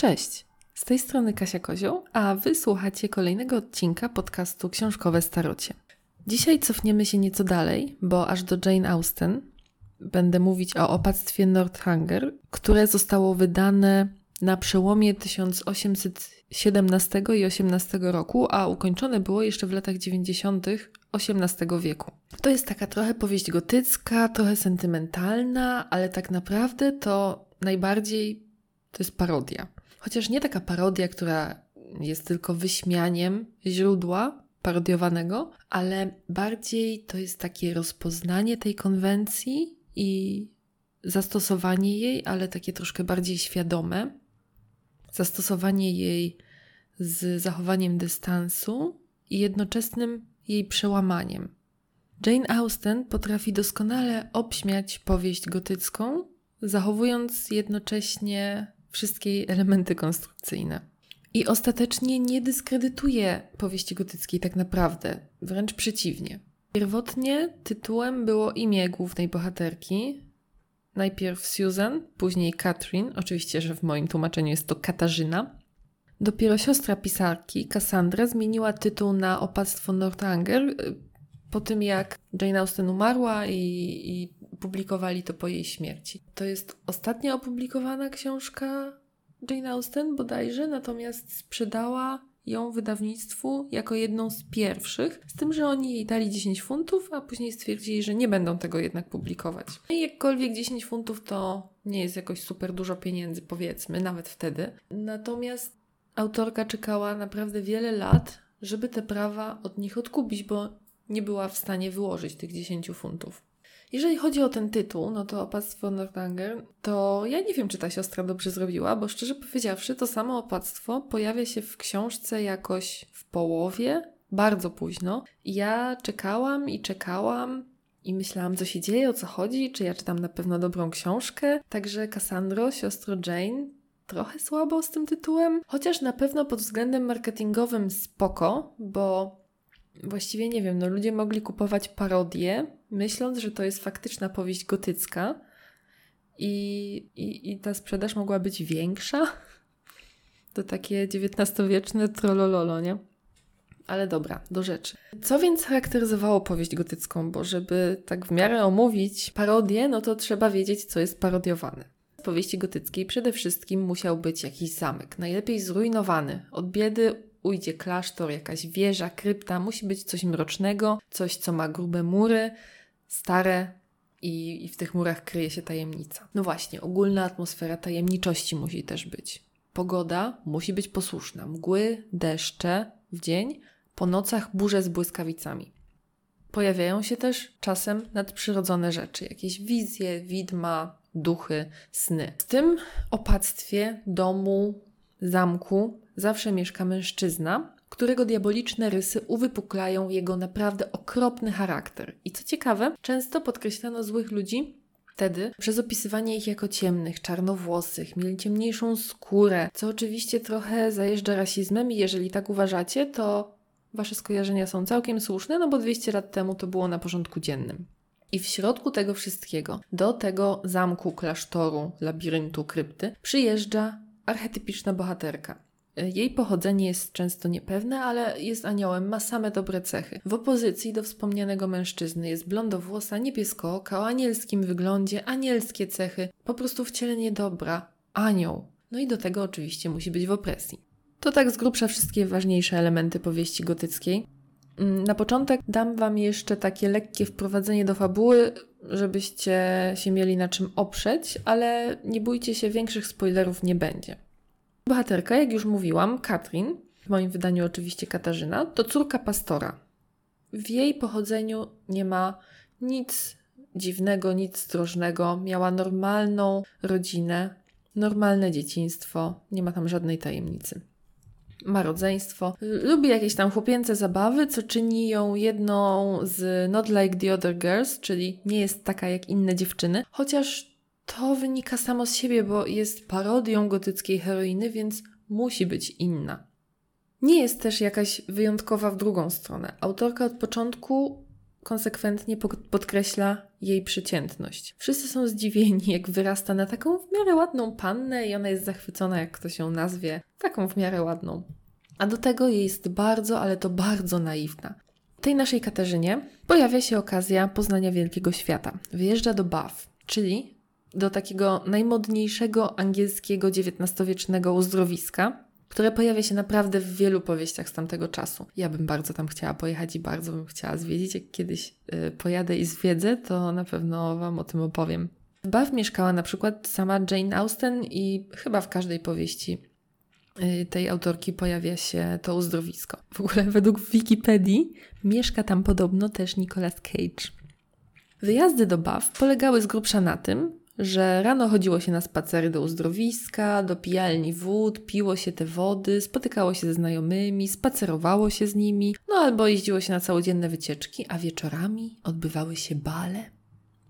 Cześć! Z tej strony Kasia Kozioł, a wy słuchacie kolejnego odcinka podcastu Książkowe Starocie. Dzisiaj cofniemy się nieco dalej, bo aż do Jane Austen będę mówić o opactwie Northanger, które zostało wydane na przełomie 1817 i XVIII roku, a ukończone było jeszcze w latach 90. XVIII wieku. To jest taka trochę powieść gotycka, trochę sentymentalna, ale tak naprawdę to najbardziej to jest parodia. Chociaż nie taka parodia, która jest tylko wyśmianiem źródła parodiowanego, ale bardziej to jest takie rozpoznanie tej konwencji i zastosowanie jej, ale takie troszkę bardziej świadome. Zastosowanie jej z zachowaniem dystansu i jednoczesnym jej przełamaniem. Jane Austen potrafi doskonale obśmiać powieść gotycką, zachowując jednocześnie wszystkie elementy konstrukcyjne. I ostatecznie nie dyskredytuje powieści gotyckiej tak naprawdę, wręcz przeciwnie. Pierwotnie tytułem było imię głównej bohaterki. Najpierw Susan, później Catherine, oczywiście, że w moim tłumaczeniu jest to Katarzyna. Dopiero siostra pisarki, Cassandra, zmieniła tytuł na Opactwo Northanger y, po tym, jak Jane Austen umarła i, i publikowali to po jej śmierci. To jest ostatnia opublikowana książka Jane Austen bodajże, natomiast sprzedała ją wydawnictwu jako jedną z pierwszych, z tym, że oni jej dali 10 funtów, a później stwierdzili, że nie będą tego jednak publikować. No I jakkolwiek 10 funtów to nie jest jakoś super dużo pieniędzy, powiedzmy, nawet wtedy. Natomiast autorka czekała naprawdę wiele lat, żeby te prawa od nich odkupić, bo nie była w stanie wyłożyć tych 10 funtów. Jeżeli chodzi o ten tytuł, no to opactwo Northanger, to ja nie wiem, czy ta siostra dobrze zrobiła, bo szczerze powiedziawszy, to samo opactwo pojawia się w książce jakoś w połowie, bardzo późno. Ja czekałam i czekałam i myślałam, co się dzieje, o co chodzi, czy ja czytam na pewno dobrą książkę. Także Cassandro, siostro Jane, trochę słabo z tym tytułem, chociaż na pewno pod względem marketingowym spoko, bo właściwie nie wiem, no ludzie mogli kupować parodie, myśląc, że to jest faktyczna powieść gotycka i, i, i ta sprzedaż mogła być większa. To takie XIX-wieczne trollololo, nie? Ale dobra, do rzeczy. Co więc charakteryzowało powieść gotycką? Bo żeby tak w miarę omówić parodię, no to trzeba wiedzieć, co jest parodiowane. W powieści gotyckiej przede wszystkim musiał być jakiś zamek, najlepiej zrujnowany, od biedy ujdzie klasztor, jakaś wieża, krypta, musi być coś mrocznego, coś, co ma grube mury, stare i, i w tych murach kryje się tajemnica. No właśnie, ogólna atmosfera tajemniczości musi też być. Pogoda musi być posłuszna. Mgły, deszcze w dzień, po nocach burze z błyskawicami. Pojawiają się też czasem nadprzyrodzone rzeczy, jakieś wizje, widma, duchy, sny. W tym opactwie domu, zamku zawsze mieszka mężczyzna, którego diaboliczne rysy uwypuklają jego naprawdę okropny charakter. I co ciekawe, często podkreślano złych ludzi wtedy przez opisywanie ich jako ciemnych, czarnowłosych, mieli ciemniejszą skórę, co oczywiście trochę zajeżdża rasizmem i jeżeli tak uważacie, to wasze skojarzenia są całkiem słuszne, no bo 200 lat temu to było na porządku dziennym. I w środku tego wszystkiego, do tego zamku, klasztoru, labiryntu, krypty, przyjeżdża archetypiczna bohaterka. Jej pochodzenie jest często niepewne, ale jest aniołem, ma same dobre cechy. W opozycji do wspomnianego mężczyzny jest blondowłosa, niebieskooka, o anielskim wyglądzie, anielskie cechy, po prostu wcielenie dobra, anioł. No i do tego oczywiście musi być w opresji. To tak z grubsza wszystkie ważniejsze elementy powieści gotyckiej. Mm, na początek dam Wam jeszcze takie lekkie wprowadzenie do fabuły, żebyście się mieli na czym oprzeć, ale nie bójcie się, większych spoilerów nie będzie. Bohaterka, jak już mówiłam, Katrin, w moim wydaniu oczywiście Katarzyna, to córka pastora. W jej pochodzeniu nie ma nic dziwnego, nic strożnego. Miała normalną rodzinę, normalne dzieciństwo, nie ma tam żadnej tajemnicy. Ma rodzeństwo, lubi jakieś tam chłopięce zabawy, co czyni ją jedną z Not Like the Other Girls, czyli nie jest taka jak inne dziewczyny, chociaż to wynika samo z siebie, bo jest parodią gotyckiej heroiny, więc musi być inna. Nie jest też jakaś wyjątkowa w drugą stronę. Autorka od początku konsekwentnie podkreśla jej przeciętność. Wszyscy są zdziwieni, jak wyrasta na taką w miarę ładną pannę i ona jest zachwycona, jak ktoś ją nazwie, taką w miarę ładną. A do tego jest bardzo, ale to bardzo naiwna. Tej naszej Katarzynie pojawia się okazja poznania wielkiego świata. Wyjeżdża do Bath, czyli do takiego najmodniejszego angielskiego XIX-wiecznego uzdrowiska, które pojawia się naprawdę w wielu powieściach z tamtego czasu. Ja bym bardzo tam chciała pojechać i bardzo bym chciała zwiedzić. Jak kiedyś y, pojadę i zwiedzę, to na pewno Wam o tym opowiem. W Bath mieszkała na przykład sama Jane Austen i chyba w każdej powieści y, tej autorki pojawia się to uzdrowisko. W ogóle według Wikipedii mieszka tam podobno też Nicolas Cage. Wyjazdy do Bath polegały z grubsza na tym, że rano chodziło się na spacery do uzdrowiska, do pijalni wód, piło się te wody, spotykało się ze znajomymi, spacerowało się z nimi, no albo jeździło się na całodzienne wycieczki, a wieczorami odbywały się bale.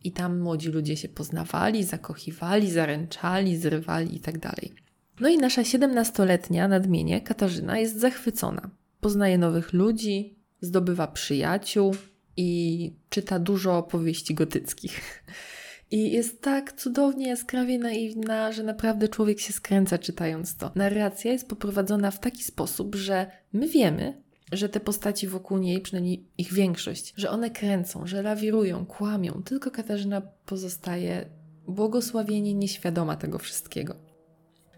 I tam młodzi ludzie się poznawali, zakochiwali, zaręczali, zrywali itd. Tak no i nasza siedemnastoletnia nadmienie Katarzyna jest zachwycona. Poznaje nowych ludzi, zdobywa przyjaciół i czyta dużo opowieści gotyckich. I jest tak cudownie, jaskrawie naiwna, że naprawdę człowiek się skręca czytając to. Narracja jest poprowadzona w taki sposób, że my wiemy, że te postaci wokół niej, przynajmniej ich większość, że one kręcą, że lawirują, kłamią, tylko Katarzyna pozostaje błogosławienie nieświadoma tego wszystkiego.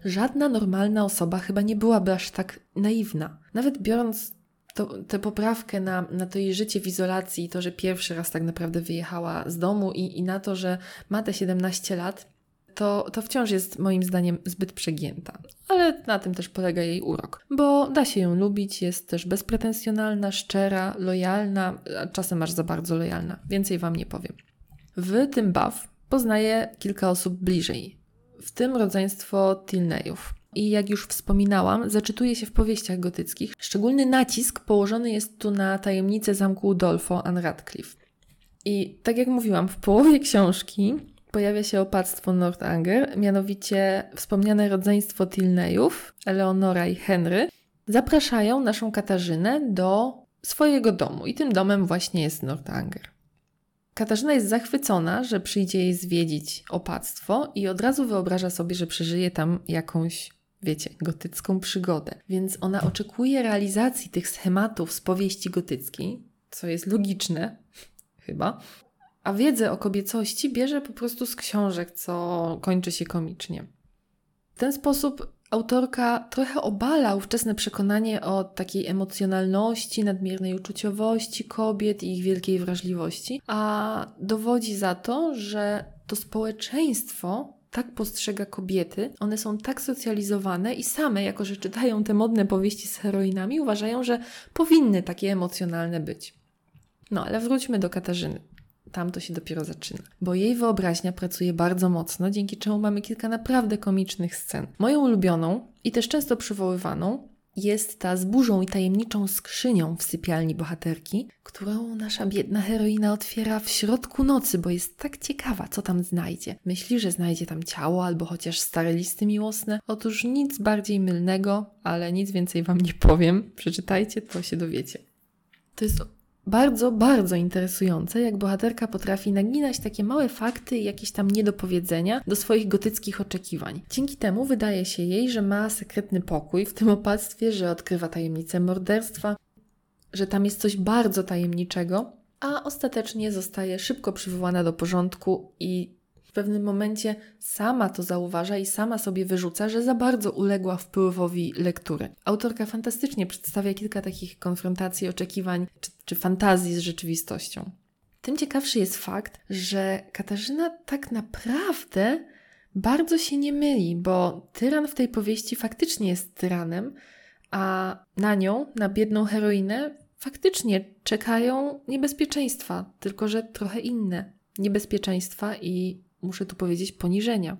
Żadna normalna osoba chyba nie byłaby aż tak naiwna. Nawet biorąc to, tę poprawkę na, na to jej życie w izolacji, to, że pierwszy raz tak naprawdę wyjechała z domu i, i na to, że ma te 17 lat, to, to wciąż jest moim zdaniem zbyt przegięta. Ale na tym też polega jej urok, bo da się ją lubić, jest też bezpretensjonalna, szczera, lojalna, a czasem aż za bardzo lojalna. Więcej Wam nie powiem. W tym baw poznaję kilka osób bliżej, w tym rodzeństwo Tilneyów. I jak już wspominałam, zaczytuje się w powieściach gotyckich. Szczególny nacisk położony jest tu na tajemnicę zamku Udolfo Anne Radcliffe. I tak jak mówiłam, w połowie książki pojawia się opactwo Northanger, mianowicie wspomniane rodzeństwo Tilneyów, Eleonora i Henry, zapraszają naszą Katarzynę do swojego domu i tym domem właśnie jest Northanger. Katarzyna jest zachwycona, że przyjdzie jej zwiedzić opactwo i od razu wyobraża sobie, że przeżyje tam jakąś wiecie, gotycką przygodę. Więc ona oczekuje realizacji tych schematów z powieści gotyckiej, co jest logiczne, chyba. A wiedzę o kobiecości bierze po prostu z książek, co kończy się komicznie. W ten sposób autorka trochę obala ówczesne przekonanie o takiej emocjonalności, nadmiernej uczuciowości kobiet i ich wielkiej wrażliwości, a dowodzi za to, że to społeczeństwo tak postrzega kobiety, one są tak socjalizowane i same, jako że czytają te modne powieści z heroinami, uważają, że powinny takie emocjonalne być. No ale wróćmy do Katarzyny. Tam to się dopiero zaczyna, bo jej wyobraźnia pracuje bardzo mocno, dzięki czemu mamy kilka naprawdę komicznych scen. Moją ulubioną i też często przywoływaną jest ta z burzą i tajemniczą skrzynią w sypialni bohaterki, którą nasza biedna heroina otwiera w środku nocy, bo jest tak ciekawa, co tam znajdzie. Myśli, że znajdzie tam ciało albo chociaż stare listy miłosne. Otóż nic bardziej mylnego, ale nic więcej Wam nie powiem. Przeczytajcie, to się dowiecie. To jest bardzo, bardzo interesujące, jak bohaterka potrafi naginać takie małe fakty i jakieś tam niedopowiedzenia do swoich gotyckich oczekiwań. Dzięki temu wydaje się jej, że ma sekretny pokój w tym opactwie, że odkrywa tajemnicę morderstwa, że tam jest coś bardzo tajemniczego, a ostatecznie zostaje szybko przywołana do porządku i w pewnym momencie sama to zauważa i sama sobie wyrzuca, że za bardzo uległa wpływowi lektury. Autorka fantastycznie przedstawia kilka takich konfrontacji, oczekiwań czy, czy fantazji z rzeczywistością. Tym ciekawszy jest fakt, że Katarzyna tak naprawdę bardzo się nie myli, bo tyran w tej powieści faktycznie jest tyranem, a na nią, na biedną heroinę, faktycznie czekają niebezpieczeństwa, tylko że trochę inne. Niebezpieczeństwa i muszę tu powiedzieć, poniżenia.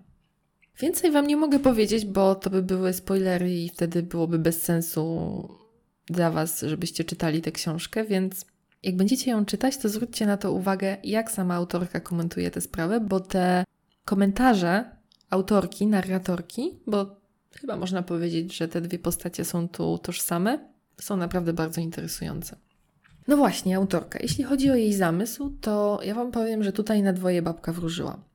Więcej Wam nie mogę powiedzieć, bo to by były spoilery i wtedy byłoby bez sensu dla Was, żebyście czytali tę książkę, więc jak będziecie ją czytać, to zwróćcie na to uwagę, jak sama autorka komentuje tę sprawę, bo te komentarze autorki, narratorki, bo chyba można powiedzieć, że te dwie postacie są tu tożsame, są naprawdę bardzo interesujące. No właśnie, autorka. Jeśli chodzi o jej zamysł, to ja Wam powiem, że tutaj na dwoje babka wróżyła.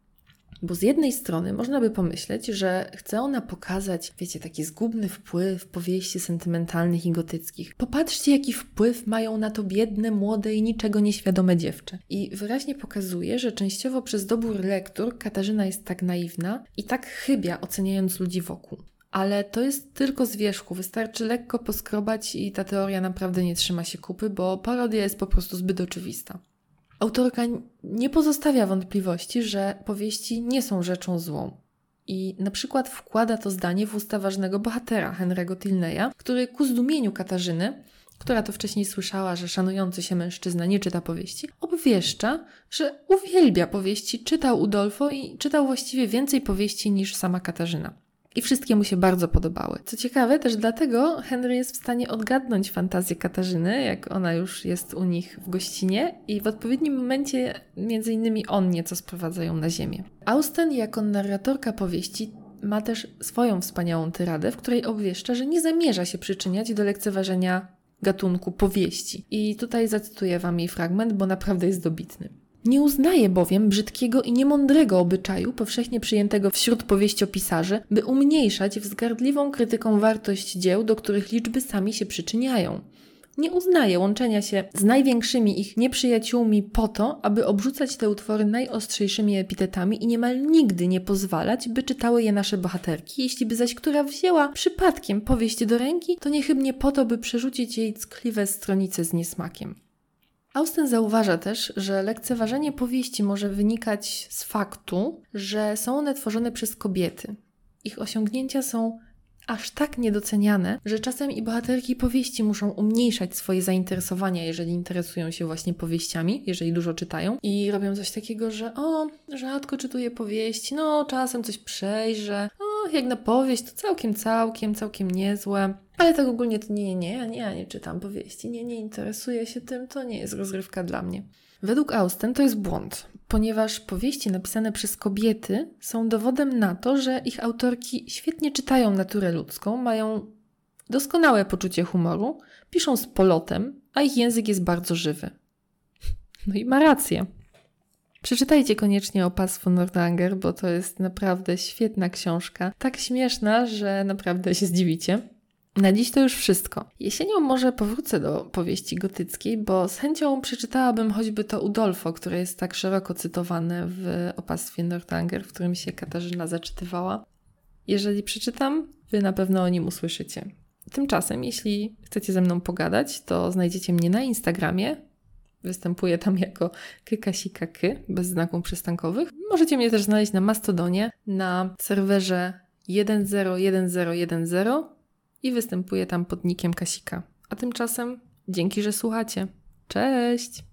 Bo z jednej strony można by pomyśleć, że chce ona pokazać, wiecie, taki zgubny wpływ powieści sentymentalnych i gotyckich. Popatrzcie, jaki wpływ mają na to biedne, młode i niczego nieświadome dziewczę. I wyraźnie pokazuje, że częściowo przez dobór lektur Katarzyna jest tak naiwna i tak chybia, oceniając ludzi wokół. Ale to jest tylko z wierzchu, wystarczy lekko poskrobać i ta teoria naprawdę nie trzyma się kupy, bo parodia jest po prostu zbyt oczywista. Autorka nie pozostawia wątpliwości, że powieści nie są rzeczą złą. I na przykład wkłada to zdanie w usta ważnego bohatera, Henry'ego Tilneya, który ku zdumieniu Katarzyny, która to wcześniej słyszała, że szanujący się mężczyzna nie czyta powieści, obwieszcza, że uwielbia powieści, czytał Udolfo i czytał właściwie więcej powieści niż sama Katarzyna i wszystkie mu się bardzo podobały. Co ciekawe, też dlatego Henry jest w stanie odgadnąć fantazję Katarzyny, jak ona już jest u nich w gościnie i w odpowiednim momencie między innymi on nieco sprowadza ją na ziemię. Austen jako narratorka powieści ma też swoją wspaniałą tyradę, w której obwieszcza, że nie zamierza się przyczyniać do lekceważenia gatunku powieści. I tutaj zacytuję wam jej fragment, bo naprawdę jest dobitny. Nie uznaje bowiem brzydkiego i niemądrego obyczaju, powszechnie przyjętego wśród powieściopisarzy, by umniejszać wzgardliwą krytyką wartość dzieł, do których liczby sami się przyczyniają. Nie uznaje łączenia się z największymi ich nieprzyjaciółmi po to, aby obrzucać te utwory najostrzejszymi epitetami i niemal nigdy nie pozwalać, by czytały je nasze bohaterki. Jeśli by zaś która wzięła przypadkiem powieść do ręki, to niechybnie po to, by przerzucić jej ckliwe stronice z niesmakiem. Austen zauważa też, że lekceważenie powieści może wynikać z faktu, że są one tworzone przez kobiety. Ich osiągnięcia są aż tak niedoceniane, że czasem i bohaterki powieści muszą umniejszać swoje zainteresowania, jeżeli interesują się właśnie powieściami, jeżeli dużo czytają i robią coś takiego, że o, rzadko czytuję powieści, no czasem coś przejrzę, o, jak na powieść to całkiem, całkiem, całkiem niezłe. Ale tak ogólnie to nie, nie, ja nie, ja nie czytam powieści, nie, nie interesuję się tym, to nie jest rozrywka dla mnie. Według Austen to jest błąd, ponieważ powieści napisane przez kobiety są dowodem na to, że ich autorki świetnie czytają naturę ludzką, mają doskonałe poczucie humoru, piszą z polotem, a ich język jest bardzo żywy. No i ma rację. Przeczytajcie koniecznie o Nordanger, bo to jest naprawdę świetna książka. Tak śmieszna, że naprawdę się zdziwicie. Na dziś to już wszystko. Jesienią może powrócę do powieści gotyckiej, bo z chęcią przeczytałabym choćby to Udolfo, które jest tak szeroko cytowane w opastwie Northanger, w którym się Katarzyna zaczytywała. Jeżeli przeczytam, wy na pewno o nim usłyszycie. Tymczasem, jeśli chcecie ze mną pogadać, to znajdziecie mnie na Instagramie. Występuję tam jako kykasikaky, bez znaków przystankowych. Możecie mnie też znaleźć na Mastodonie, na serwerze 101010 i występuje tam pod nikiem Kasika. A tymczasem dzięki, że słuchacie. Cześć!